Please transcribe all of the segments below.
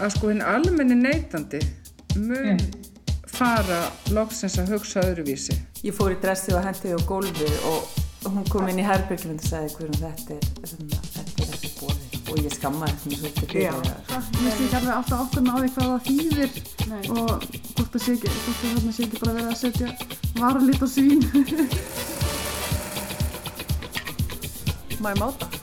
að sko hinn almenni neytandi mun fara loksins að hugsa öðruvísi. Ég fór í dressi og hendi á gólfi og hún kom inn í herbyrgjum og sagði hverjum þetta er, þetta er ekki bóði og ég skammaði þetta mjög svolítið fyrir það. Ég veist ekki alveg alltaf okkur með á því hvað það þýðir Nei. og hvort það sé ekki, hvort það sé ekki bara verið að setja varulít og svín. Má ég máta?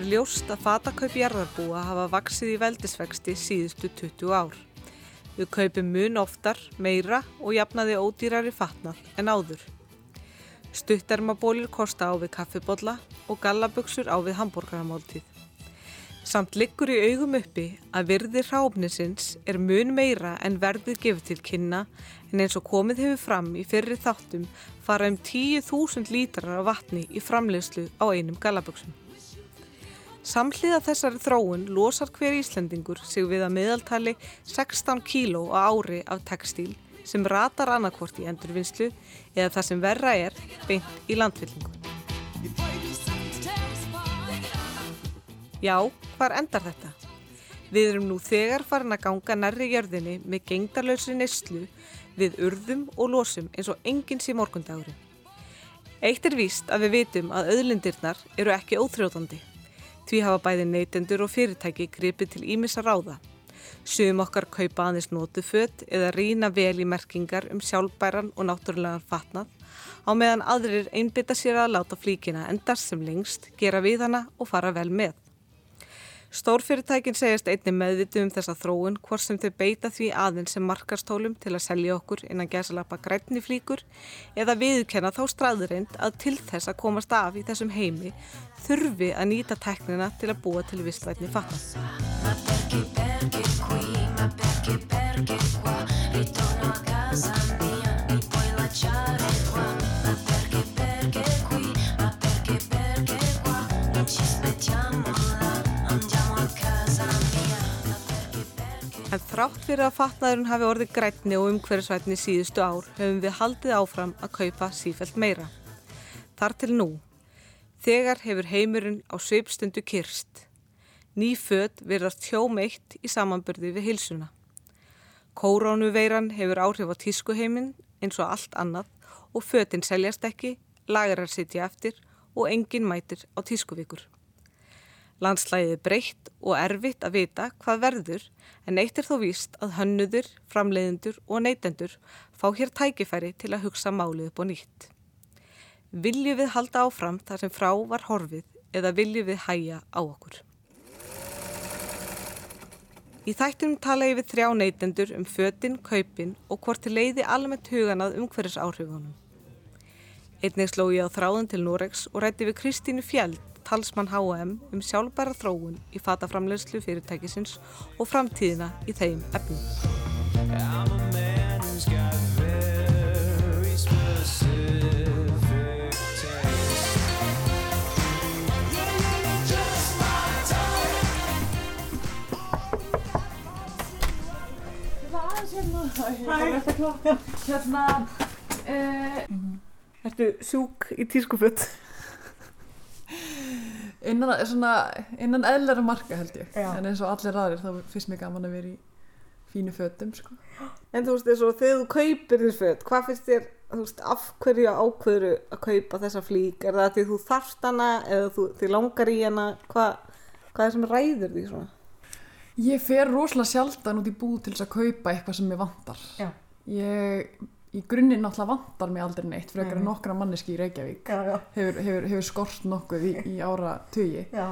Er ljóst að fatakaup jarðarbúa hafa vaksið í veldisvexti síðustu 20 ár. Við kaupum mun oftar, meira og jafnaði ódýrari fatnað en áður. Stuttermabólir kosta á við kaffibodla og gallaböksur á við hambúrgaramáltíð. Samt liggur í augum uppi að virði ráfnisins er mun meira en verðið gefið til kynna en eins og komið hefur fram í fyrri þáttum fara um 10.000 lítrar af vatni í framlegslu á einum gallaböksum. Samhliða þessari þróun losar hver Íslendingur sig við að meðaltali 16 kíló á ári af textíl sem ratar annarkvort í endurvinnslu eða það sem verra er beint í landfyllingu. Já, hvar endar þetta? Við erum nú þegar farin að ganga nærri jörðinni með gengdarlausri neyslu við urðum og losum eins og enginn sé morgundaguri. Eitt er víst að við vitum að auðlindirnar eru ekki óþrjóðandi. Því hafa bæði neytendur og fyrirtæki gripið til ímissa ráða. Sum okkar kaupa aðeins nótu fött eða rína vel í merkingar um sjálfbæran og náttúrulegan fatnað á meðan aðrir einbytta sér að láta flíkina endast sem lengst, gera við hana og fara vel með. Stórfyrirtækin segjast einni meðvitu um þessa þróun hvort sem þau beita því aðeins sem markastólum til að selja okkur innan gæsalappa grætni flíkur eða viðkenna þá straðurind að til þess að komast af í þessum heimi þurfi að nýta teknina til að búa til visslætni fatna. En þrátt fyrir að fatnaðurinn hafi orðið grætni og umhverfisvætni síðustu ár höfum við haldið áfram að kaupa sífælt meira. Þar til nú. Þegar hefur heimurinn á sveipstundu kyrst. Ný född verðast hjómeitt í samanbyrði við hilsuna. Kórónuveiran hefur áhrif á tískuheiminn eins og allt annað og föddinn seljast ekki, lagarar sitja eftir og enginn mætir á tískuvíkur. Landslæðið er breytt og erfitt að vita hvað verður en eitt er þó víst að hönnuður, framleiðendur og neytendur fá hér tækifæri til að hugsa málið upp og nýtt. Viljum við halda áfram þar sem frá var horfið eða viljum við hæja á okkur? Í þættunum tala ég við þrjá neytendur um fötinn, kaupin og hvort leiði almennt huganað umhverjus áhrifunum. Einnig sló ég á þráðun til Noregs og rætti við Kristínu Fjeld talsmann H&M um sjálfbæra þróun í fataframlegslu fyrirtækisins og framtíðina í þeim efnum. Hérna, uh, Ertu sjúk í tískufut? innan, innan eðlera marka held ég Já. en eins og allir aðrir þá finnst mér gaman að vera í fínu fötum sko. En þú veist, eins og þegar þú kaupir þér föt, hvað finnst þér, þú veist, af hverju ákveður að kaupa þessa flík? Er það því þú þarft hana eða þú, þið langar í hana? Hvað, hvað er sem ræður því svona? ég fer rosalega sjaldan út í búð til þess að kaupa eitthvað sem mér vantar Já. ég í grunninn náttúrulega vantar mig aldrei neitt frekar en nokkra manneski í Reykjavík Já, já. hefur, hefur, hefur skort nokkuð í, í ára tugi Já.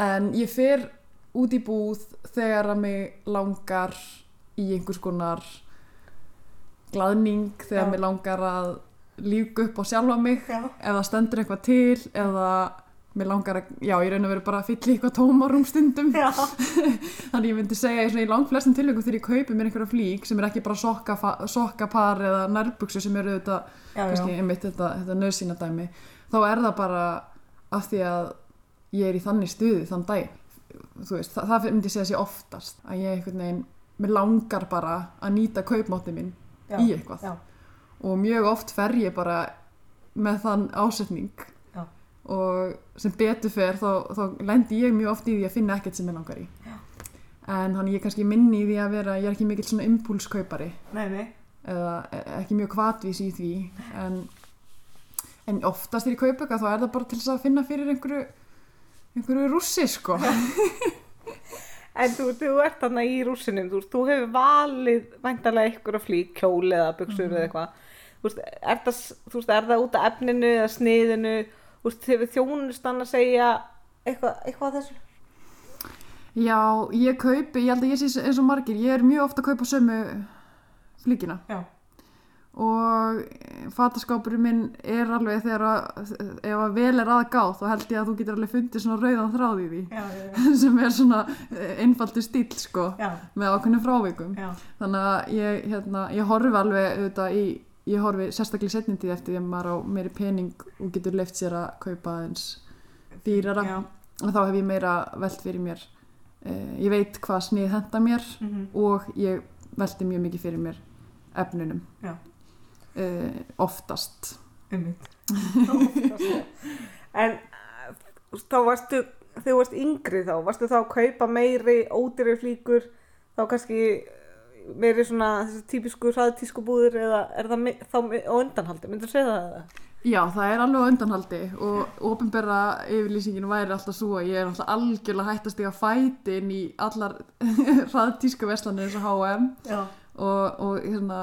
en ég fer út í búð þegar að mig langar í einhvers konar glaðning þegar Já. mig langar að líka upp á sjálfa mig það stendur eitthvað til eða mér langar að, já, ég raun að vera bara að fylla eitthvað tómarum stundum þannig ég myndi segja í, svona, í langflestum tilvægum þegar ég kaupi mér einhverja flík sem er ekki bara sokka, sokkapar eða nærbuksu sem eru þetta, Já, kannski já. einmitt þetta, þetta nöðsýna dæmi þá er það bara af því að ég er í þannig stuði þann dag þú veist, það, það myndi segja sér oftast að ég einhvern veginn, mér langar bara að nýta kaupmátti minn Já, í eitthvað já. og mjög oft fer ég bara með þann ásetning. Og sem betur fer þá, þá lendi ég mjög oft í því að finna ekkert sem ég langar í Já. en þannig ég er kannski minni í því að vera ég er ekki mikill svona impulskaupari Nei, nei. eða e- ekki mjög kvatvís í því en, en oftast þegar ég eitthvað þá er það bara til þess að finna fyrir einhverju einhverju rússi sko En þú, þú ert þarna í rússinum, þú, þú hefur valið væntalega ykkur að flýk, kjól eða buksur Mhm. eða eitthvað. Þú veist, er það, þú veist, er það út af efninu eða sniðinu? Veist, hefur þjónustan að segja eitthvað, eitthvað að þessu? já, ég kaupi, ég held að ég sé eins og margir ég er mjög ofta að kaupa sömu flíkina Já. og fataskápurinn minn er alveg þegar að ef að vel er aðgáð þá held ég að þú getur alveg fundið svona rauðan þráð í því Já, já, sem er svona einfaldi stíl sko já. með ákveðnum frávikum Já, þannig að ég, hérna, ég horfi alveg auðvitað í ég horfi sérstaklega í setningtíð eftir því að maður á meiri pening og getur leift sér að kaupa eins dýrara. Já. og þá hef ég meira velt fyrir mér eh, ég veit hvað snið henda mér Mm og ég velti mjög mikið fyrir mér efnunum. Eh, oftast. Einmitt. en veist, þá varstu, þegar þú varst yngri þá, varstu þá að kaupa meiri ódýri flíkur, þá kannski meiri svona típisku hraðtískubúður eða er það þá á undanhaldi, myndur þú segja það eða? Já, það er alveg á undanhaldi og ofinbera yfirlýsingin væri alltaf svo að ég er alltaf algjörlega hægt að stiga fætin í allar hraðtísku veslanir eins og H&M og, og hérna,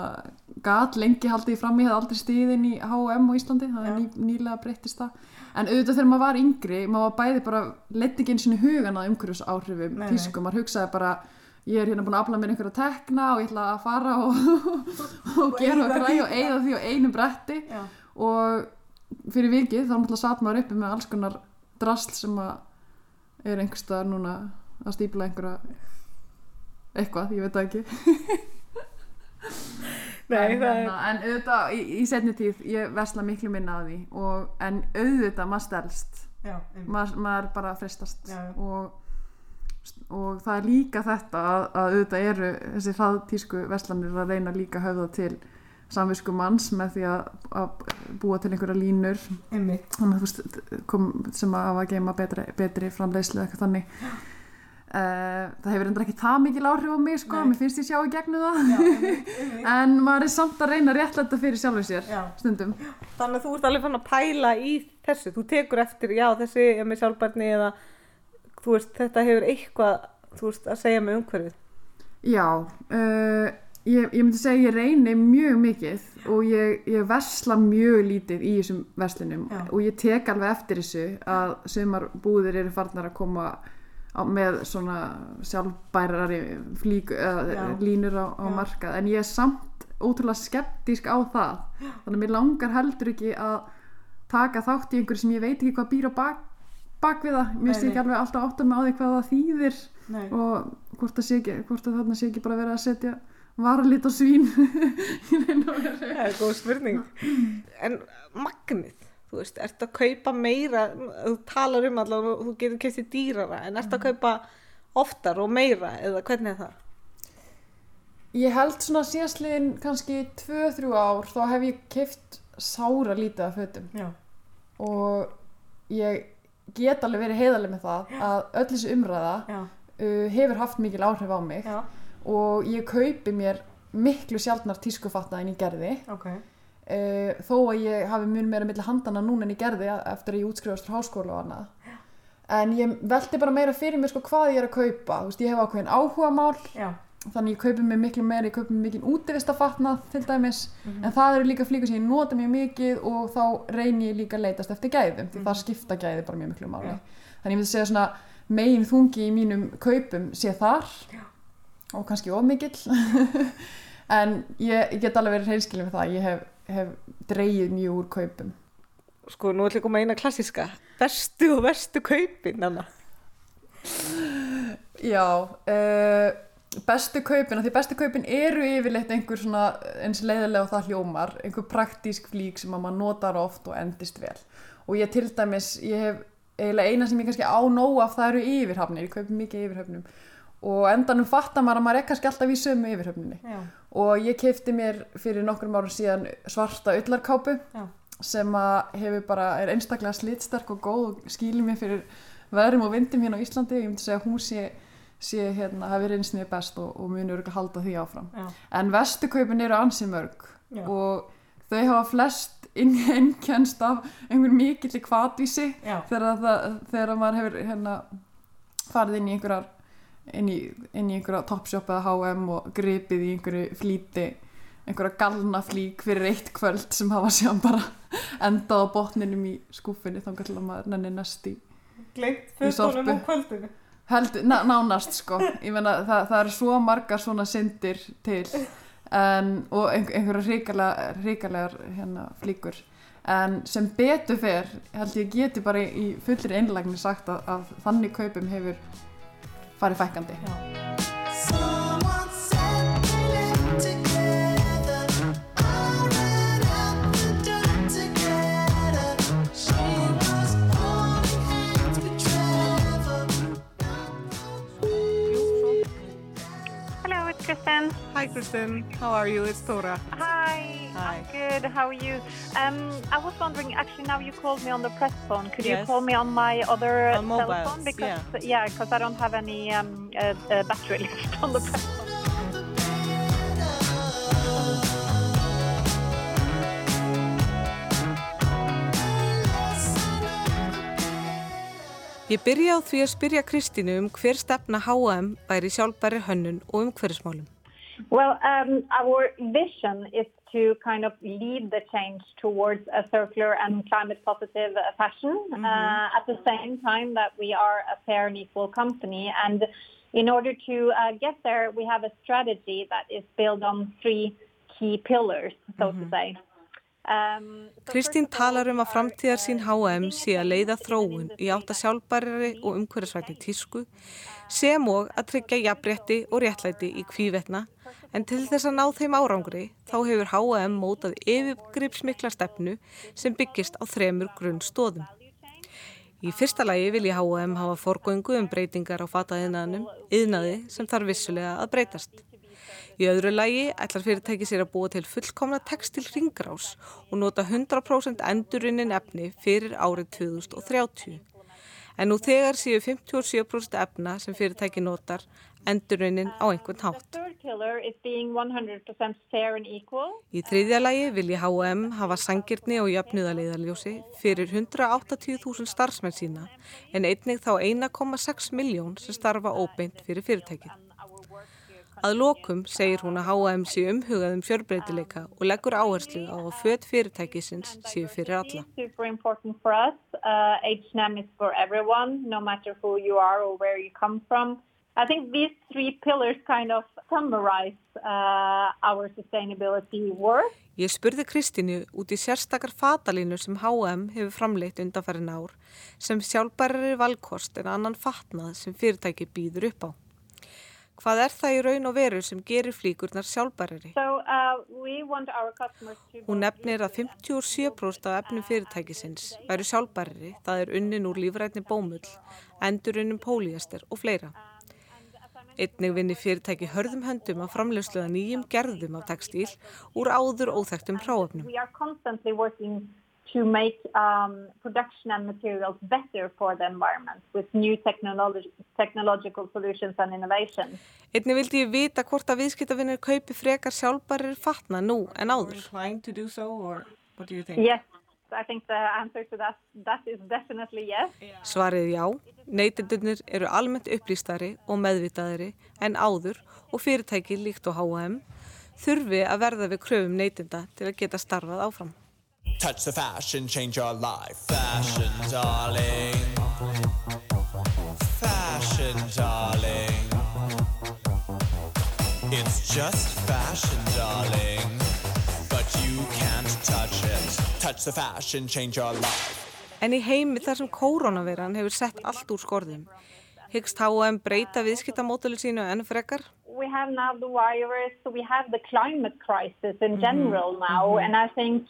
gat lengi haldið fram í, hefði aldrei stíðin í H&M á Íslandi, það er ný, nýlega breyttist það en auðvitað þegar maður var yngri maður var bæði bara, leti ekki einu sinni hugan að umhverjus áhrifum Nei, nei. tísku maður hugsaði bara, ég er hérna búin að afla mér einhverja tekna og ég ætla að fara og, og gera og græja og eigða því á einu bretti. Já. og fyrir vikið þá náttúrulega satt maður uppi með alls konar drasl sem að er einhverstaðar núna að stípla einhverja eitthvað, ég veit það ekki. Nei, en, er, hérna, en auðvitað í, í setni tíð ég vesla miklu minna að því og, en auðvitað maður stelst já, maður, maður bara frestast Já, já. og, og það er líka þetta að, að auðvitað eru þessi hraðtísku veslanir að reyna líka höfða til samvisku manns með því að, að búa til einhverja línur. Kom, sem að hafa að geima betri, betri framleiðslu eða eitthvað þannig. Uh, það hefur endur ekki það mikil áhrif á mig sko, Nei. mér finnst ég sjá í gegnum það. Já, einmitt, einmitt. en maður er samt að reyna réttlæta fyrir sjálfur sér Já. stundum. Þannig að þú ert alveg fann að pæla í þessu, þú tekur eftir, já þessi er með sjálfbarni eða þú veist, þetta hefur eitthvað, þú veist, að segja með umhverfið. Já, uh, ég, ég myndi segja ég reyni mjög mikið og ég, ég versla mjög lítið í þessum verslinum Já. og ég tek alveg eftir þessu að sumar búðir eru farnar að koma á, með svona sjálfbærari flík, uh, línur á, á markað. En ég er samt ótrúlega skeptísk á það. Þannig að mér langar heldur ekki að taka þátt í einhverju sem ég veit ekki hvað býr á bak, bak við það mér sé ekki alveg alltaf átt með á því hvað það þýðir Nei. og hvort ekki hvort það þarna sé ekki bara verið að setja svín í raun og veru. Það er góð spurning. En magnið, þú veist, ertu að kaupa meira, þú talar um allavega, þú getur kestið dýrara, en ertu að kaupa oftar og meira, eða hvernig er það? ég held svona síðastliðin kannski 2-3 ár þá hef ég keift sára lítið af fötum Já. og ég get alveg verið heiðarlega með það að öll þessi umræða Já. uh, hefur haft mikil áhrif á mig Já. og ég kaupi mér miklu sjaldnar tískufatna en ég gerði Ok. uh, þó að ég hafi mun meira milli handana núna en ég gerði eftir að ég útskrifast frá háskóla og annað en ég velti bara meira fyrir mér sko hvað ég er að kaupa veist, ég hef ákveðin áhugamál Já. Þannig ég kaupi mér miklu meira ég kaupi mér mikið útivistafatnað til dæmis en það eru líka flíkur sem ég nota mjög mikið og þá reyni ég líka að leitast eftir gæðum því það skipta gæði bara mjög miklu máli Já. þannig ég myndi segja svona megin þungi í mínum kaupum sé þar Já. og kannski of mikill en ég, ég get alveg verið hreinskilin með það ég hef, hef dreigið mjög úr kaupum Sko, nú ætlum ég að koma eina klassíska. bestu og verstu kaupin Anna? Já, uh, bestu kaupin, af því bestu kaupin eru yfirleitt einhver svona eins leiðilega og það hljómar, einhver praktísk flík sem að maður notar oft og endist vel. Og ég til dæmis, ég hef eiginlega eina sem ég kannski á nóg af það eru yfirhafnir, ég kaupi mikið yfirhafnum og endanum fattar maður að maður er kannski alltaf í sömu yfirhafninni. Já. Og ég keipti mér fyrir nokkrum árum síðan svarta ullarkápu Já. sem að hefur bara, er einstaklega slitsterk og góð og skýlir mér fyrir veðrum og vindum hérna á Íslandi ég myndi segja hún sé, sé hérna, hafi reynst mér best og, og ekki að halda því áfram Já. en vestukaupin eru ansi mörg Já. og þau hafa flest innkjænst af einhver mikill kvatvísi Já. þegar, þegar maður hefur hérna, farið inn í einhverjar inn í, inn í einhverja Topshop eða H&M og gripið í einhverju flýti einhverja galna flík fyrir eitt kvöld sem hafa síðan bara endað á botninum í skúfinni þá til að maður nenni næst í Í sorpu. Held, ná, nánast sko. Meina það, það eru svo margar svona syndir til en, og einhver, einhverja ríkalega, ríkalegar hérna, flíkur. En sem betur fer held ég geti bara í, fullir einlægni sagt að, að þannig kaupum hefur farið fækkandi. Someone Kristen. Hi Kristen, how are you? It's Thora. Hi. Hi. I'm good. How are you? Um, I was wondering. Actually, now you called me on the press phone. Could you call me on my other On cell mobile, phone? Because yeah, because I don't have any um, uh, uh, battery left on the press phone. Ég byrja á því að spyrja Kristínu um hver stefna H&M væri sjálfbæri hönnun og. Well, um, our vision is to kind of lead the change towards a circular and climate positive fashion. Uh, at the same time that we are a fair and equal company, and in order to uh, get there, we have a strategy that is built on three key pillars, so to say. Um, Kristín talar um að framtíðar sín H&M sé að leiða þróun í átt að sjálfbærari og umhverfisvætni tísku sem og að tryggja jafnrétti og réttlæti í kvívetna en til þess að ná þeim árangri þá hefur H&M mótað yfirgripsmikla stefnu sem byggist á þremur grunn stóðum. Í fyrsta lagi vil ég H&M hafa forgöngu um breytingar á fataðinaðnum, yðnaði sem þarf vissulega að breytast. Í öðru lagi ætlar fyrirtæki sér að búa til fullkomna textil ringrás og nota 100% endurunnin efni fyrir árið 2030. En nú þegar séu 57% efna sem fyrirtæki notar endurunnin á einhvern hátt. third pillar is being 100% fair and equal. Í þriðja lagi vil ég H&M hafa sangirni og jöfnuðarleiðarljósi fyrir 180.000 starfsmenn sína en einnig þá 1,6 miljón sem starfa óbeint fyrir fyrirtækið. Að lokum segir hún að H&M sé umhugað um fjörbreytileika og leggur áherslu á að föt fyrirtækisins séu fyrir alla. Uh, H&M is for everyone, no matter who you are or where you come from. I think these three pillars kind of summarize uh, our sustainability work. Ég spurði Kristínu út í sérstakar fatalínu sem H&M hefur framleitt undanfærin ár sem sjálfbærari valkost en annan fatnað sem fyrirtæki býður upp á. Hvað er það í raun og veru sem gerir flíkurnar sjálfbærari? Uh. Hún nefnir að 57% af efnum fyrirtækisins væru sjálfbærari, það er unnin úr lífrætni bómull, endurunnum pólíester og fleira. Einnig vinni fyrirtæki hörðum höndum að framlegsluða nýjum gerðum af textíl úr áður óþektum hráöfnum. To make um, production and materials better for the environment with new technology, technological solutions and innovation. Einnig vildi ég vita hvort að viðskiptavinnir kaupi frekar sjálfbærir fatna nú en áður. Inclined to do so or what do you think? Yes, I think the answer to that, that is definitely yes. Svarið já, neytendurnir eru almennt upplýstari og meðvitaðari en áður og fyrirtæki líkt og H&M þurfi að verða við kröfum neytenda til að geta starfað áfram. Touch the fashion, change your life. Fashion, darling. Fashion, darling. It's just fashion, darling. But you can't touch it. Touch the fashion, change your life. En í heimi þar sem kórónaveiran hefur sett allt úr skorðum, hyggst H&M breyta viðskiptamódeli sínu enn frekar? we have now the virus, we have the climate crisis in general now, and I think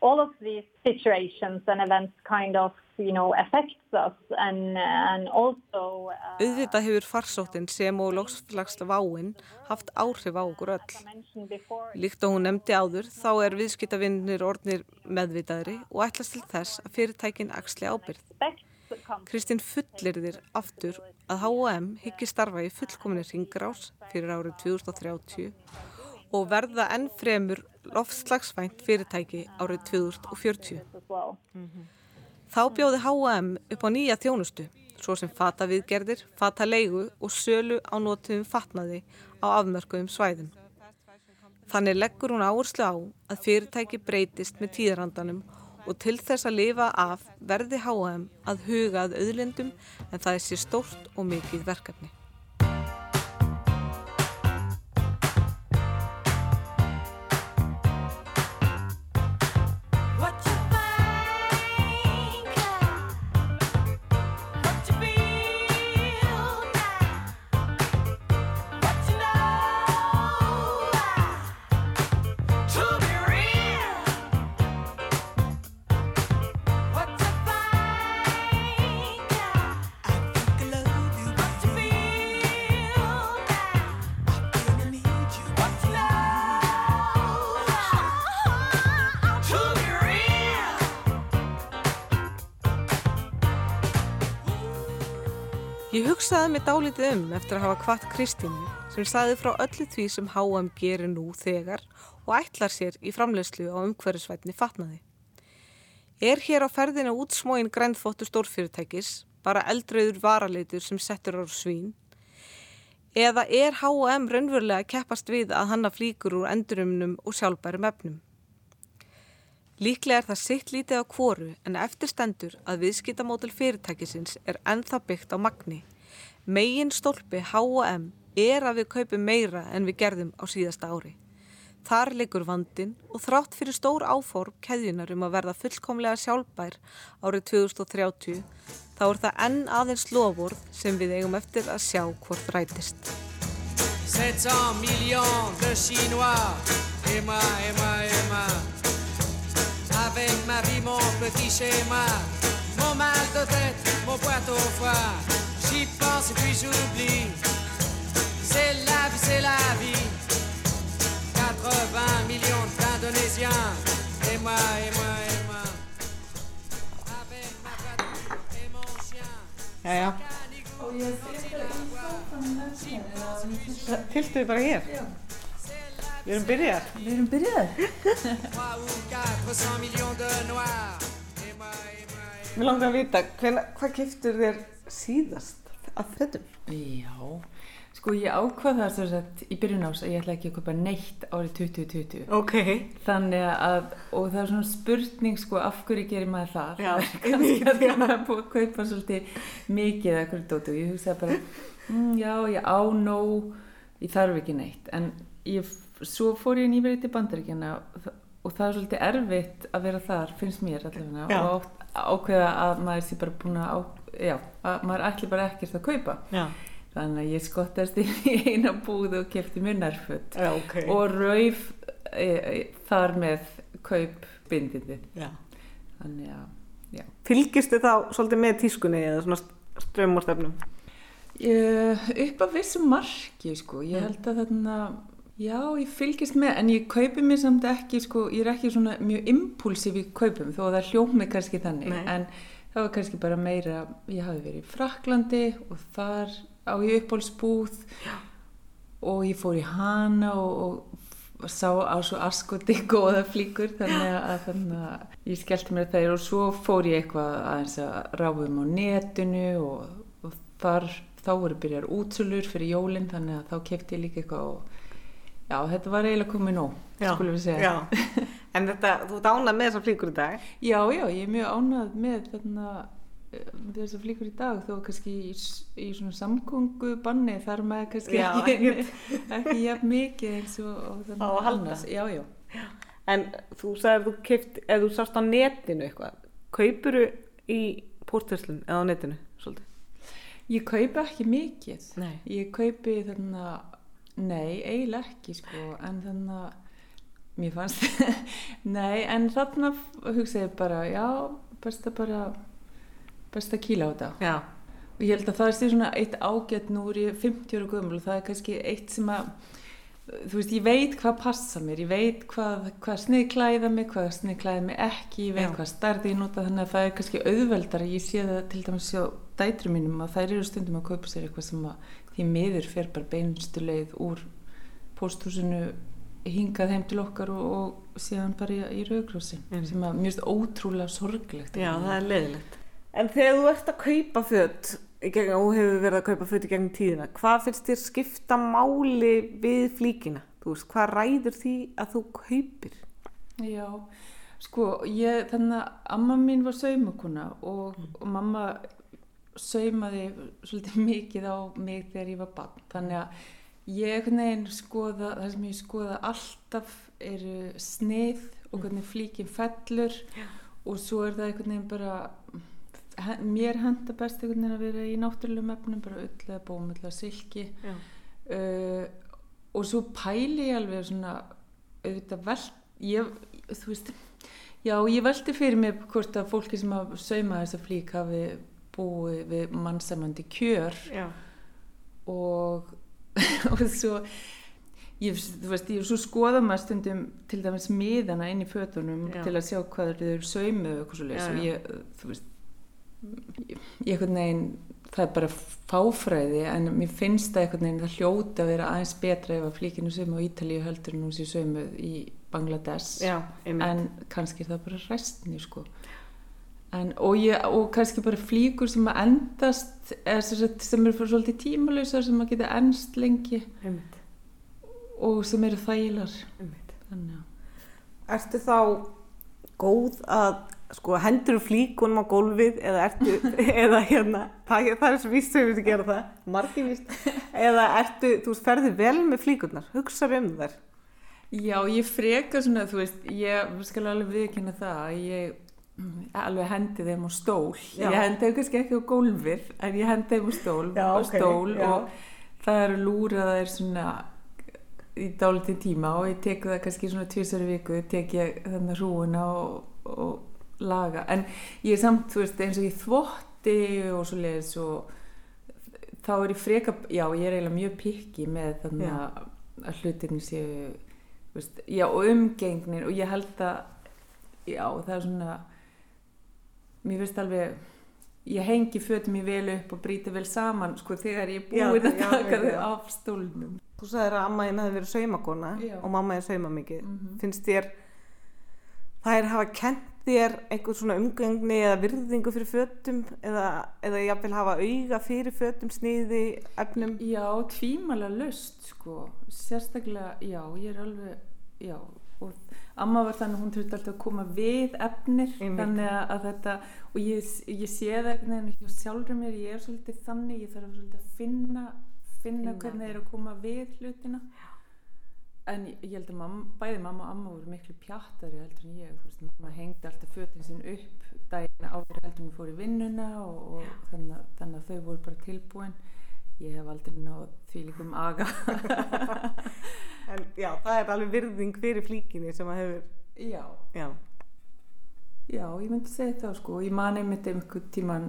all of these situations and events kind of, you know, affects us, and and also. Uh, Auðvitað hefur farsóttin sem og loksflagst váin haft áhrif á okkur öll. Líkt og hún nefndi áður, þá er viðskiptavinnir orðnir meðvitaðri og ætlast til þess að fyrirtækin axli ábyrð. Kristín fullirðir aftur að H&M hyggi starfa í fullkominni ringrás fyrir árið 2030 og verða enn fremur loftslagsvænt fyrirtæki árið 2040. as well. Þá bjóði H&M upp á nýja þjónustu, svo sem fata viðgerðir, fata leigu og sölu á notuðum fatnaði á afmörkuðum svæðum. Þannig leggur hún áherslu á að fyrirtæki breytist með tíðarandanum og til þess að lifa af verði H&M að huga að auðlindum en það er sér stórt og mikið verkefni. Hugsaði mig dálítið um eftir að hafa kvart Kristínu sem saði frá öllu því sem H&M gerir nú þegar og ætlar sér í framleiðslu á umhverfisvætni fatnaði. Er hér á ferðinu útsmóin grænþvóttu stórfyrirtækis, bara eldröður varaleitur sem settur á svín? Eða er H&M raunverulega að keppast við að hanna flíkur úr endurumnum og sjálfbærum efnum? Líklega er það sitt lítið á kvoru en eftir stendur að viðskiptamódel fyrirtækisins er ennþá byggt á magni. Megin stólpi H&M er að við kaupum meira en við gerðum á síðasta ári. Þar liggur vandin og þrátt fyrir stór áform keðjunar um að verða fullkomlega sjálfbær árið 2030 þá er það enn aðeins lofórð sem við eigum eftir að sjá hvort rætist. 700 millions de Chinois. Moi, et moi. Avec ma vie, mon petit schéma. Mon mal de tête, mon boîte au foie. J'y pense et puis j'oublie. C'est la vie, c'est la vie. 80 millions d'Indonésiens. Et moi, et moi, et moi. Avec ma voiture et mon chien. Tiltu bara hér. Við erum byrjað. Við erum byrjaðir. 3 ou 400 millions de noirs. Mér langar að vita, hvena, hvað keftur þér síðast af þetta? Já, sko ég ákvað það sett í byrjun ás að ég ætla ekki að kaupa neitt árið 2020. Ok. Þannig að, og það er svona spurning sko af hverju gerir maður það? Já, Kannski að það er búið að kaupa svolítið mikið eða hverju dótu og ég hugsaði bara, mm, já, ég á nóg, ég þarf ekki neitt. En ég, svo fór ég nýverið til bandaríkjana og, það- er svolítið erfitt að vera þar, finnst mér allavega, og átt- ákveða að maður sé bara búin að, á, já, að maður ætli bara ekkert að kaupa. Já. Þannig að ég skottast í eina búð og kefti mér nærföt Já, ok. og rauf e, e, þar með kaupbindindi. Þannig að. Fylgistu þá svolítið með tískunni eða svona strömm og stefnum? Ég, upp að vissu marki, sko. Ég held að þarna, já, ég fylgist með, en ég kaupi mér samt ekki, sko, ég er ekki svona mjög impulsív í kaupum, þó að það hljómi kannski þannig. Nei. En það var kannski bara meira, ég hafi verið í Fraklandi og þar á ég uppbólsbúð og ég fór í hana og, og sá á svo askoti góða flíkur þannig að þannig að ég skellti mér þeir og svo fór ég eitthvað aðeins að ráðum á netinu og, og þar þá voru byrjar útsölur fyrir jólinn þannig að þá kefti ég líka eitthvað og já þetta var eiginlega komið nóg skulum við segja Já. En þetta, þú ert ánað með þessar flíkur í dag? Já, já, ég er mjög ánað með þarna eh, þessar flíkur í dag þó kannski í, í svona samgöngu banni þar með kannski Já, ekki, ekki jafn mikið eins og, og Á þannig að halda. Já, já. En þú sagðir að þú keift, eða þú sást á netinu eitthvað, kaupuru í póstverslun eða á netinu svolítið? Ég kaupi ekki mikið. Nei. Ég kaupi þannig að, nei, eiginlega ekki sko, en þannig að mér fannst, nei, en þannig að hugsa ég bara, já, best að bara, best að kýla á þetta. Já. Og ég held að það sé svona eitt ágætt nú er ég 50 ára gömul og það er kannski eitt sem að, þú veist, ég veit hvað passa mér, ég veit hvað, hvað snið klæða mig, hvað snið klæða mig ekki, ég veit Já. hvað starði ég nota þannig að það er kannski auðveldar, ég sé það til dæmis sjá dætru mínum að þær eru stundum að kaupa sér eitthvað sem að því miður fer bara beinustu leið úr pósthúsinu hingað heim til okkar og, og síðan bara í, í rauðgrósin Einmitt. sem að mjög ótrúlega sorglegt Já, það er leiðilegt. En þegar þú ert að kaupa gegn, og þú hefur verið að kaupa föt í gegnum tíðina, hvað finnst þér skipta máli við flíkina? Veist, hvað ræður því að þú kaupir? Já, sko, ég, þannig að amma mín var saumakona og, og mamma saumaði svolítið mikið á mig þegar ég var barn. Þannig að ég veginn skoða, það sem ég skoða alltaf eru snið og hvernig flíkin fellur og svo er það einhvern veginn bara, mér henda best einhvern veginn að vera í náttúrulegum efnum, bara ull eða bómull eða silki Já. uh, og svo pæli ég alveg svona auðvitað veld ég, þú veist já, ég veldi fyrir mig hvort að fólki sem að sauma þessa flík hafi búið við mannsamandi kjör. Já. og, og svo ég, þú veist, ég svo skoða maður stundum til dæmis miðana inn í fötunum Já. til að sjá hvað þau eru saumuð og eitthvað svo Já, og ég, þú veist ég, einhvern veginn það er bara fáfræði en mér finnst það einhvern veginn það hljóta að vera aðeins betra ef að flíkinu saumuð á Ítalíu heldur en hún sé saumuð í Bangladesh. Já, en kannski er það bara restni sko en, og, ég, og kannski bara flíkur sem að endast eða sem, eru svolítið tímalösar sem að geta ennst lengi Einmitt. og sem eru þægilar Ertu þá góð að sko, hendur flíkunum á gólfið eða ertu, eða hérna, það, það er svo víst sem við gera það, margir víst, eða ertu, þú veist, ferði vel með flíkurnar, hugsaðu um þær. Já, ég freka svona, þú veist, ég skal alveg viðkynna það að ég alveg hendi þeim á stól. Já. Ég hendi þeim kannski ekki á gólfið, en ég hendi þeim á stól, Já, á stól já. og það eru lúraðar svona í dálítið tíma og ég tek það kannski svona tvisari viku, tek ég þannig hrúuna og, og laga. En ég er samt, þú veist, eins og ég þvotti og svo leiðis og þá er ég freka, já, ég er eiginlega mjög pikki með þannig að, að hlutinni séu þú veist, já, og umgengnir og ég held að já, það er svona mér finnst alveg ég hengi fötum mér vel upp og brýti vel saman sko þegar ég er Já, búin að já, taka já, þau af stólnum Þú sagðir að amma þín hefði verið saumakona og mamma er sauma mikið. Mhm. Finnst þér, það er hafa kent þér einhver svona umgengni eða virðingu fyrir fötum eða, eða jafnvel hafa auga fyrir fötum, sniði, efnum? já, tvímæla lust sko, sérstaklega já, ég er alveg, já og amma var þannig að hún þurfti alltaf að koma við efnir Einmitt. þannig að, að þetta og ég, ég sé það einhvern veginn sjálfur mér ég er svolítið þannig, ég þarf svolítið að finna finna hvernig er að koma við hlutina. En ég, held að mamma, bæði mamma og amma voru miklu pjattari heldur en ég veist, mamma hengdi alltaf fötin sinn upp daginn áður heldur en ég fór í vinnuna og, og þannig, að- þannig að þau voru bara tilbúin ég hef aldrei náð því líkum aga. En já, það er alveg virðing fyrir flíkinni sem að hefur, já, já, já, ég myndi segja það sko. Ég man einmitt einhvern tíman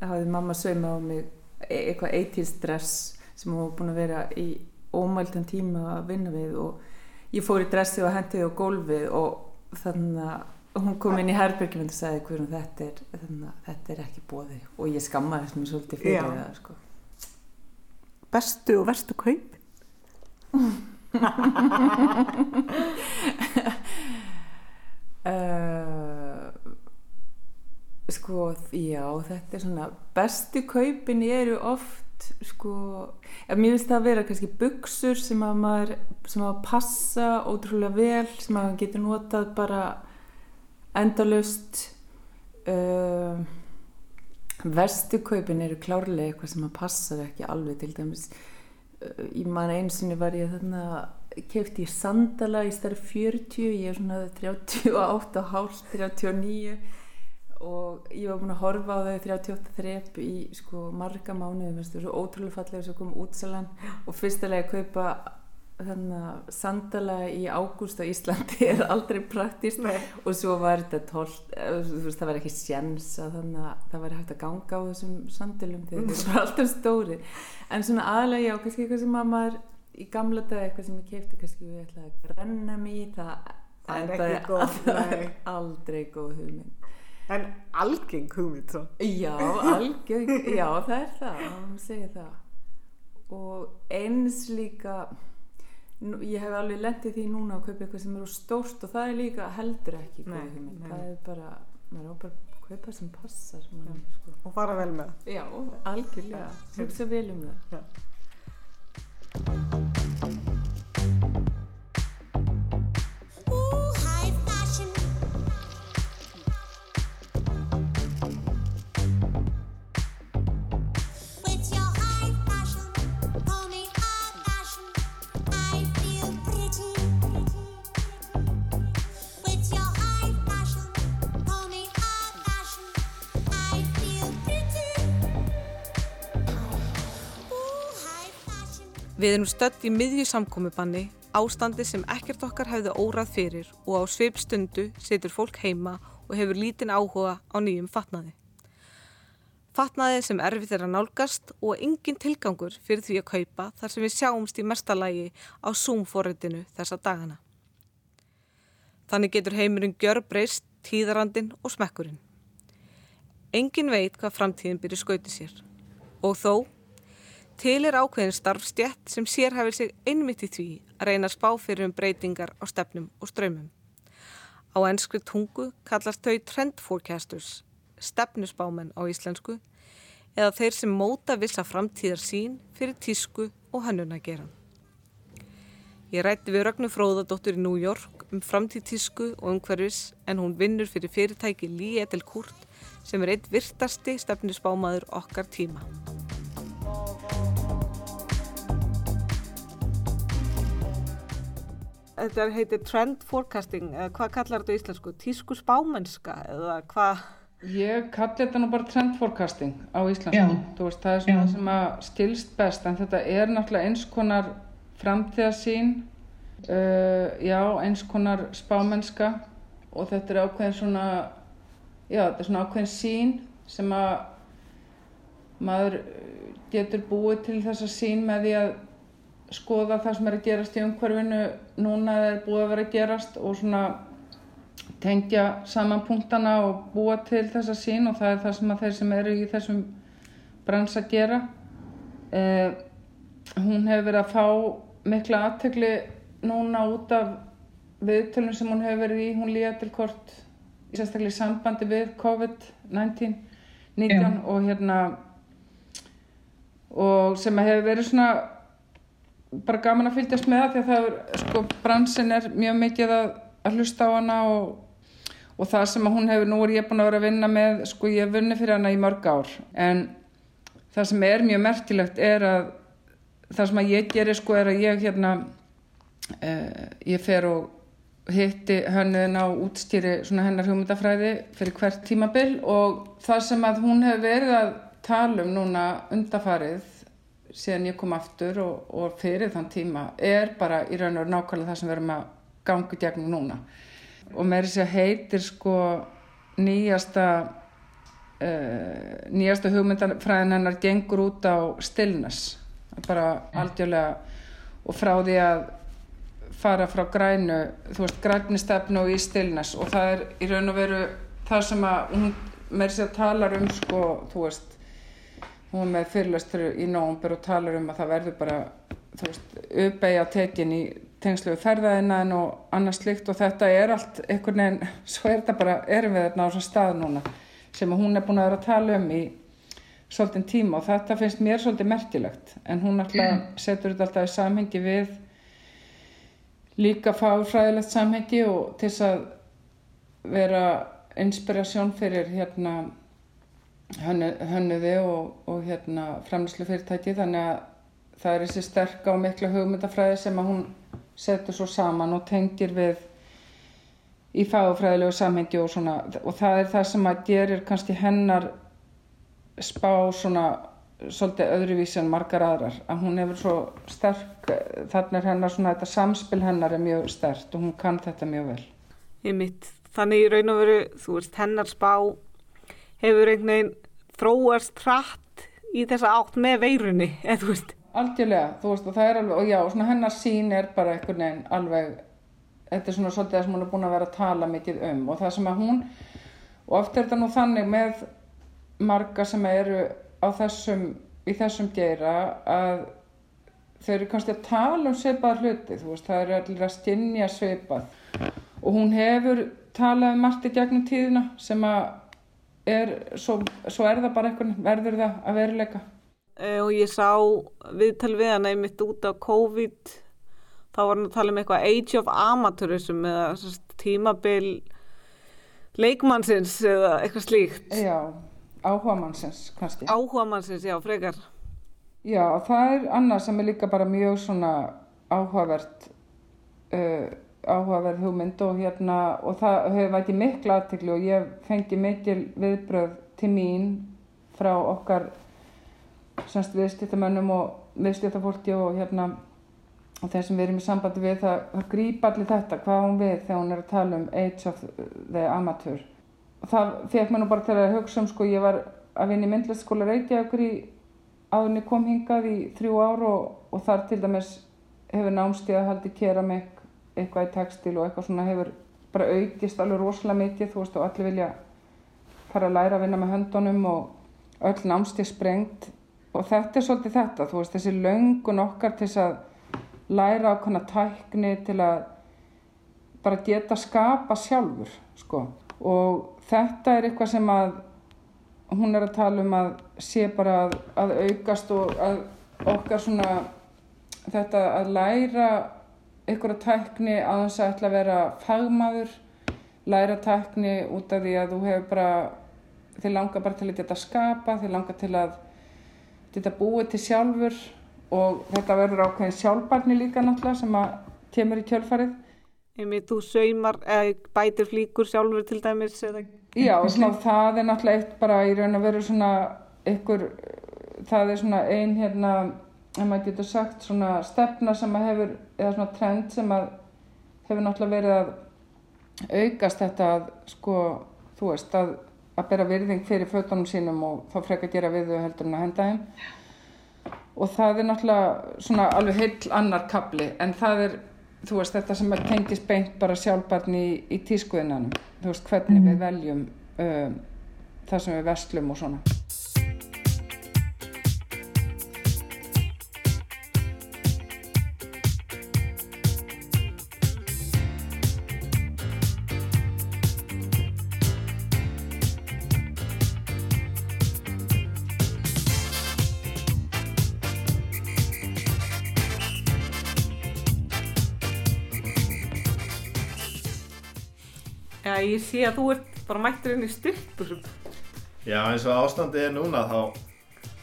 hafði mamma sauma á mig e- eitthvað 80s dress sem hún var búin að vera í ómæltan tíma að vinna við og ég fór í dressi og hendi á gólfið og þannig að hún kom inn í herbergjum og sagði hverjum þetta er þetta er ekki bóði og ég skammaðist mér svolítið fyrir Já. það sko bestu og verstu kaup? Uh, sko, já, þetta er svona bestu kaupin eru oft sko, mér finnst það að vera kannski buksur sem að maður sem að passa ótrúlega vel sem að maður getur notað bara endalust uh, verstu kaupin eru klárlega eitthvað sem að passa ekki alveg til dæmis uh, ég man einu sinni var ég þarna kefti ég sandala í stærð 40 ég er svona 38 og hálf 39 og ég var búin að horfa á þau 38 þrep í sko marga mánuði mér finnst þau svo ótrúlega fallega svo kom útsalan og fyrstulega að kaupa þannig að sandala í ágúst á Íslandi er aldrei praktist og svo var þetta tólt veist það var ekki sjens að það var hægt að ganga á þessum sandalum þegar þeir var alltaf stóri en svona aðlega já, kannski eitthvað sem að maður í gamla dag eitthvað sem ég keipti kannski ég ætlaði að renna mig í það Það er ekki góð, aldrei, góð hugmynd En algeng hugmynd svo. Já, algjör, já, það er það, það má segja það. Og eins líka, ég hef alveg lendið því núna að kaupa eitthvað sem er stórt og það er líka heldur ekki Nei, nei. Það er bara, maður á bara að kaupa sem passar. manni, Sko. Og fara vel með. Já, algjörlega, hugsa vel um það. Ooh, Við erum stödd í miðju samkomibanni, ástandi sem ekkert okkar hefði órað fyrir og á svipstundu situr fólk heima og hefur lítinn áhuga á nýjum fatnaði. Fatnaði sem erfitt er að nálgast og engin tilgangur fyrir því að kaupa þar sem við sjáumst í mestalagi á Zoom-forritinu þessa dagana. Þannig getur heimurinn gjör breyst, tíðarandin og smekkurinn. Engin veit hvað framtíðin byrju skauti sér. Og þó, Til er ákveðin starfstjætt sem sérhæfir sig einmitt í því að reyna spá fyrir um breytingar á stefnum og strömmum. Á enskri tungu kallast þau trend forecasters, stefnusbámenn á íslensku, eða þeir sem móta vissa framtíðar sín fyrir tísku og hönnunargeran. Ég rætti við Rögnu Fróðadóttur í New York um framtíð tísku og umhverfis en hún vinnur fyrir fyrirtæki Lee Edelkurt sem er eitt virtasti stefnusbámaður okkar tíma. Þetta heitir trend forecasting, hvað kallar þetta á íslensku? Tísku spámennska, eða hvað? Ég kalli þetta nú bara trend forecasting á íslensku. Veist, það er svona sem að stilst best, en þetta er náttúrulega eins konar framtíðasín, uh, já, eins konar spámennska og þetta er ákveðin svona, já, þetta er svona ákveðin sín sem að maður getur búið til þessa sín með því að skoða það sem er að gerast í umhverfinu. Núna eða er búið að vera að gerast og svona tengja saman punktana og búa til þessa sín og það er það sem að þeir sem eru í þessum brans að gera. Eh, hún hefur verið að fá mikla aðtegli núna út af viðtölum sem hún hefur verið í, hún líða til kort sérstaklega í sambandi við COVID-19 19 og hérna og sem að hefur verið svona bara gaman að fylgjast með það því að það er, sko, bransin er mjög mikið að, að hlusta á hana og, og það sem hún hefur, nú er ég búin að vera að vinna með, sko, ég hef vunni fyrir hana í mörg ár, en það sem er mjög merkilegt er að það sem að ég gerir, sko, er að ég hérna, eh, ég fer og hitti hönnuðin á útstýri svona hennar hugmyndafræði fyrir hvert tímabil og það sem að hún hefur verið að tala um núna undafarið síðan ég kom aftur og, og fyrir þann tíma er bara í raun og veru nákvæmlega það sem við erum að gangi gegnum núna. Og með þess að heitir sko nýjasta uh, nýjasta hugmyndafræðin hennar gengur út á stillness. Bara algjörlega og frá því að fara frá grænu þú veist græni stefnu og í stillness. Og það er í raun og veru það sem að hún með þess að talar um sko þú veist hún með fyrirlestur í nógumber og talar um að það verður bara uppeyja tekin í tengslu við ferðaðinnan og annað slikt og þetta er allt einhvern veginn, svo er þetta bara, erum við þarna á svona stað núna sem hún er búin að vera að tala um í svolítinn tíma og þetta finnst mér svolítið merkilegt en hún alltaf setur þetta alltaf í samhengi við líka fáfræðilegt samhengi og til þess að vera inspirasjón fyrir hérna hönnuði og, og hérna framlýslu fyrirtæki þannig að það er þessi sterka og mikla hugmyndafræði sem að hún setur svo saman og tengir við í fagfræðilegu samhengi og svona og það er það sem að gerir kannski hennar spá svona svolítið öðruvísi en margar aðrar að hún hefur svo sterk þarna er hennar svona þetta samspil hennar er mjög sterkt og hún kann þetta mjög vel Einmitt. Þannig í raun og veru, þú veist, hennar spá hefur einhvern veginn þróast hratt í þessa átt með veirunni, eða þú veist. Algjörlega, þú veist og það er alveg, og já, svona hennar sín er bara einhvern veginn alveg, þetta er svona svolítið það sem hún er búin að vera að tala mikið um og það sem að hún, og oft er þetta nú þannig með marga sem eru á þessum, í þessum geira að þau eru kannski að tala um svipað hluti, þú veist, það eru allir að stinja svipað og hún hefur talað um margt í gegnum tíðina sem að er, svo, svo er það bara einhvern, verður það að veruleika. Eh, Og ég sá viðtal við hana einmitt út á COVID, þá var hann að tala um eitthvað Age of Amateurism eða tímabil leikmannsins eða eitthvað slíkt. Já, áhuga mannsins kannski. Áhuga mannsins, já, frekar. Já, og það er annað sem er líka bara mjög svona áhugavert uh, áhugaverð hugmynd og hérna og það hefur væti mikla aðtekli og ég fengi mikil viðbröð til mín frá okkar semst viðstýttamönnum og viðstýttafólki og hérna og þeir sem við erum í sambandi við það, það grípa allir þetta, hvað hún við þegar hún er að tala um Age of the Amateur. Og það fekk mér nú bara til að hugsa um sko, ég var að vinna í myndlistskóla Reykjavíkur í áðurinn ég kom hingað í þrjú ár og, og þar til dæmis hefur námstíða haldi keramik eitthvað í textil og eitthvað svona hefur bara aukist alveg rosalega mikið þú veist og allir vilja fara að læra að vinna með höndunum og öll námstíð sprengt. Og þetta er svolítið þetta þú veist þessi löngun okkar til að læra ákvæmna tækni til að bara geta skapa sjálfur sko. Og þetta er eitthvað sem að hún er að tala um að sé bara að, að aukast og að okkar svona þetta að læra tækni að þess að ætla að vera fagmaður læra tækni út af því að þú hefur bara þið langar bara til að geta skapa þið langar til að geta búið til sjálfur og þetta verður ákveðin sjálfbarni líka náttúrulega sem að kemur í kjölfarið. Einmitt, þú saumar eða bætir flíkur sjálfur til dæmis eða... Já, svona, það er náttúrulega eitt bara í raun að vera svona ykkur, það er svona ein hérna, ef maður getur sagt svona stefna sem að hefur, eða svona trend sem að hefur náttúrulega verið að aukast þetta að sko, þú veist, að, að bera virðing fyrir fötunum sínum og þá frekar gera við þau heldur en að henda þeim. Og það er náttúrulega svona alveg heill annar kapli, en það er þú veist, þetta sem að tengist beint bara sjálfbarni í, í tískuðinanum þú veist, hvernig við veljum um, það sem við verslum og svona Já, ég sé að þú ert bara mættur inn í styrkbuxum. Já, eins og ástandið er núna þá,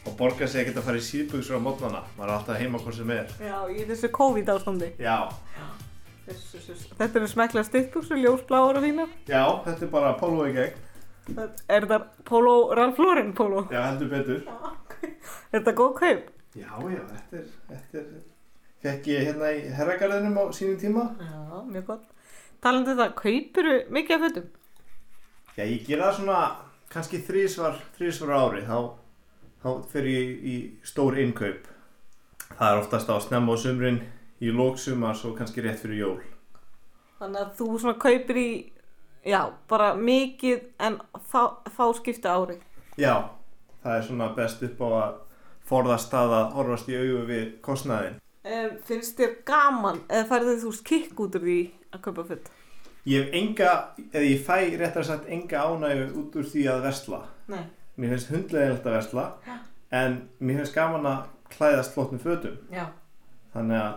þá borgar sig ekkert að fara í síðbuxur á mótnana. Maður er alltaf heima hvort sem er. Já, í þessu COVID ástandi. Já, Þessu, þessu. Þetta eru smekla styrkbuxur, ljósbláar og fínar. já, þetta er bara póló í gegn. Það- Er þetta Polo, Ralph Lauren Polo? Já, heldur betur. Er þetta góð kaup? Já, já, þetta er, þetta er, fekk ég hérna í herragarðinum á sínum tíma. Já, mjög gott. Talandi um það, kaupuru mikið af fötum? Já, ég gera það svona kannski þrísvar, þrísvar ári, þá, þá fer ég í stór innkaup. Það er oftast á snemma á sumrin, í lóksumars og kannski rétt fyrir jól. Þannig að þú svona kaupir í, já, bara mikið en fá, fá skipta ári. Já, það er svona best upp á að forðast það að horfast í augu við kostnaðin. Um, finnst þér gaman eða færðu þú veist kikk út úr því að kaupa föt? Ég hef enga, eða ég fæ réttar sagt enga ánægju út úr því að versla. Nei. Mér finnst hundlegilegt að versla, en mér finnst gaman að klæðast flottum fötum. Já. Þannig að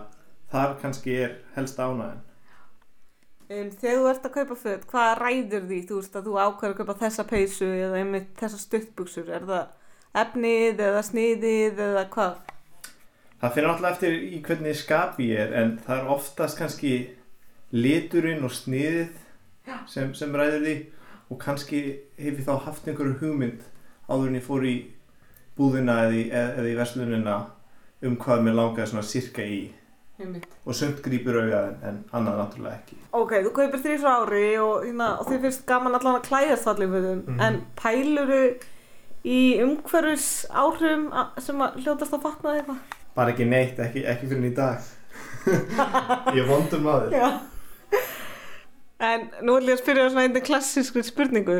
þar kannski er helst ánægjan. Um, þegar þú ert að kaupa föt, hvað ræður því? Þú veist að þú ákveður að kaupa þessa peysu eða einmitt þessa stuttbuxur. Er það efnið eða sniðið eða hvað? Það fyrir náttúrulega eftir í hvernig skapi ég er, en það er oftast kannski liturinn og sniðið sem, sem ræður því. Og kannski hef ég þá haft einhverju hugmynd áður en ég fór í búðina eða í, eða í verslunina um hvað mér langaði svona sirka í. Og sumt grípur auga en, en annað náttúrulega ekki. Ok, þú kaupir þrýs á ári og, hérna, og þið finnst gaman allan að klæðast allir fötum Mhm. en pæluru í umhverfis áhrifum sem að hljótast að fatna eitthvað? bara ekki neitt, ekki, ekki fyrir í dag. Ég vondur maður. Já. En nú vil ég að spyrja svona einnig klassískri spurningu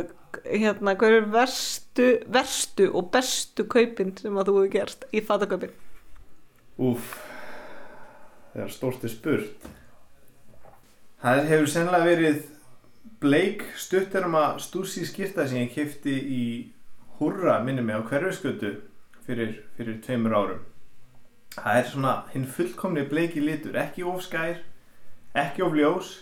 hérna, hver er verstu, verstu og bestu kaupin sem að þú hefur gerst í fatakaupin? Úf, það er stórt er spurt. Það hefur sennilega verið bleik stuttarma stúrsi skýrta sem ég kefti í Húrra, minni mig, á hverfiskötu fyrir, fyrir tveimur árum. Það er svona hinn fullkomni bleiki litur, ekki of skær, ekki of ljós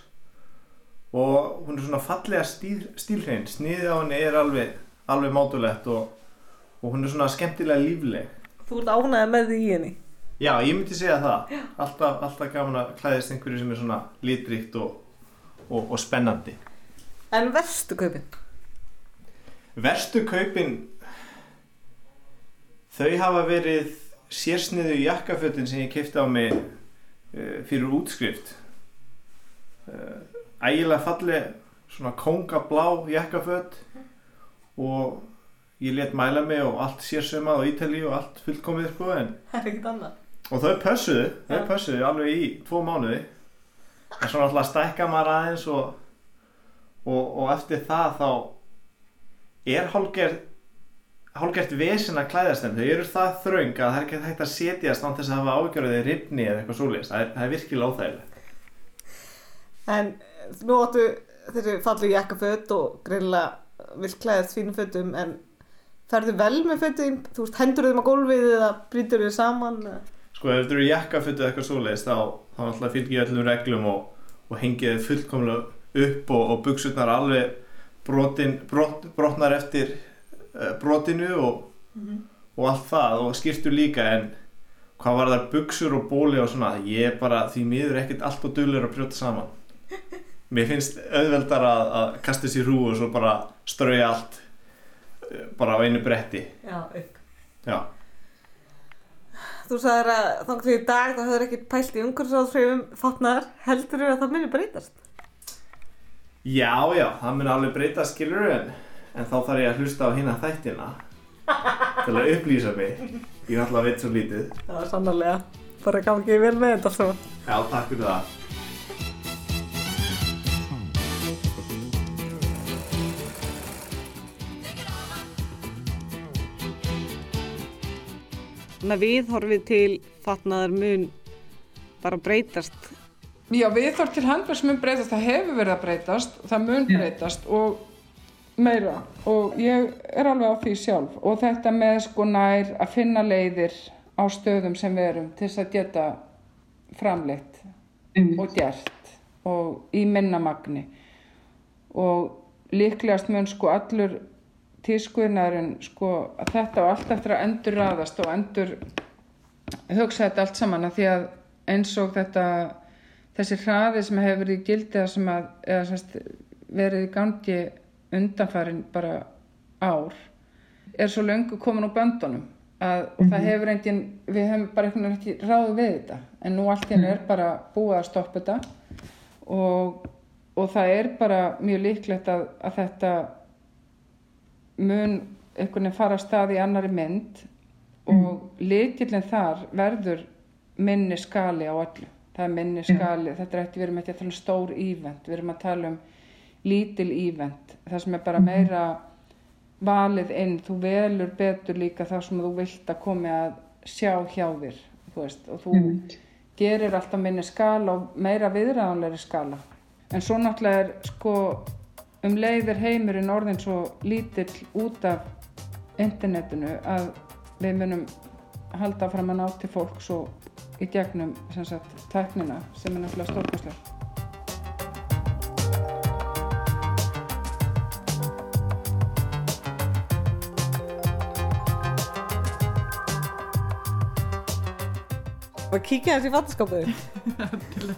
og hún er svona fallega stíl, stílhrein. Sniðið á henni er alveg, alveg mátulegt og, og hún er svona skemmtilega lífleg. Þú ert ánægð með því í henni? Já, ég myndi segja það. Alltaf, alltaf gaman að klæðist einhverju sem er svona litríkt og, og, og spennandi. En verstu kaupin? Verstu kaupin, þau hafa verið sérsniðu jakkafötin sem ég kefti á mig uh, fyrir útskrift. Uh, ægilega falleg svona kongablá jakkaföt og ég let mæla mig og allt sérsumað á Ítali og allt fullkomið sko en Það er ekkert annað. Og þau pössuðu, þau Já. pössuðu alveg í tvo mánuði en svo náttúrulega stækka maður aðeins og, og, og eftir það þá er hálgert hálgert vesen að klæðast þeim þau eru það þröng að það er ekki hægt að setjast án þess að hafa ágjörðið ripni eða eitthvað svoleiðis það það er virkilega óþægilegt En nú áttu þessi fallu jakkaföt og greinlega vill klæðast fínum fötum en ferðu vel með fötum? Þú veist, hendur þeim á gólfið eða brýtur þeim saman? Sko ef þú eru jakkafötu eða eitthvað svoleiðis þá, þá náttúrulega fylgir ég öllum reglum og, og hengið þið fullkomlega upp og, og buksutnar alveg brotin, brot, brotnar eftir uh, brotinu og, og allt það og skýrtu líka en hvað var þar buksur og bóli og svona ég bara því miður ekkert allt og dulur að brjóta saman mér finnst auðveldar að, að kasta sér hú og svo bara strauja allt uh, bara á einu bretti Já, upp. já Þú sagðir að þannig til í dag þá hefur ekki pælt í umhverfisáðfrifum fatnaðar. Heldur að það muni breytast? Já, já, það mun alveg breyta skilur en, en þá þarf ég að hlusta á hina þættina til að upplýsa mig ég ætla að veit svo lítið Það er sannarlega. Bara gangið vel með þetta svo. Já, takk fyrir það Þannig að viðhorfið til fatnaðar mun bara breytast. Já, viðhorf til handverks mun breytast, það hefur verið að breytast, það mun breytast og meira. Og ég er alveg á því sjálf. Og þetta með sko nær að finna leiðir á stöðum sem við erum til þess að geta framleitt og gert og í minna magni. Og líklegast mun sko allur tískuðinarinn sko að þetta á allt eftir að endur raðast og endur hugsa þetta allt saman að því að eins og þetta þessi hraði sem hefur verið í gildi eða sem að eða semst, verið í gangi undanfarin bara ár er svo löngu komin úr böndunum að, og það hefur engin við hefum bara einhvern veginn ekki ráðið við þetta. En nú allt henni er bara búið að stoppa þetta og, og það er bara mjög líklegt að, að þetta mun einhvern veginn fara að stað í annari mynd og líkillin þar verður minni skali á öllu. Það er minni skali, þetta er ekki, við erum ekki að tala um stór ívent, við erum að tala um lítil ívent, það sem er bara meira valið inn, þú velur betur líka það sem þú vilt að komi að sjá hjá þér þú veist, og þú gerir alltaf minni skala og meira viðræðanlegri skala. En svo náttúrulega er sko um leiðir heimurinn orðin svo lítill út af internetinu að við munum halda fram að ná til fólks og í gegnum sem sagt tæknina sem er náttúrulega stórkostlega. Og kíkja þessi í fattaskapið.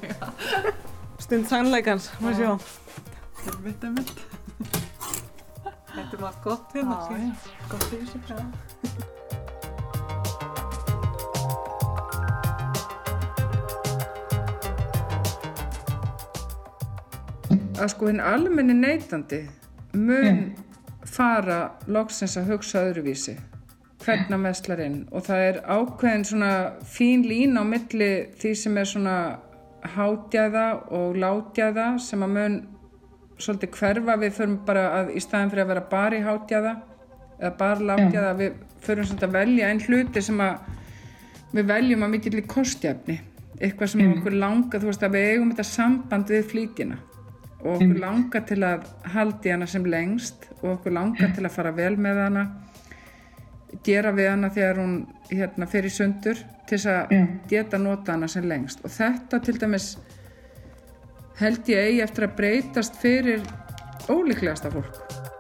Stund sannleikans, maður sjá. Einmitt, einmitt. Þetta er maður gott hérna. Síðan. gott í þessu. Já. að sko hinn almenni neytandi mun fara loksins að hugsa öðruvísi hvernig hann veslar inn og það er ákveðin svona fín lín á milli því sem er svona hátjaða og látjaða sem að mun svolítið hverfa. Við förum bara að í staðin fyrir að vera bara í hátjaða eða bara látjaða við förum svolítið að velja einn hluti sem að við veljum að mikill í kostjafni. Eitthvað sem okkur langar, þú veist að við eigum þetta samband við flíkina. Og okkur langar til að haldi hana sem lengst og okkur langar til að fara vel með hana gera við hana þegar hún hérna fyrir sundur til þess að geta nota hana sem lengst. Og þetta til dæmis held ég eigi eftir að breytast fyrir ólíklegasta fólk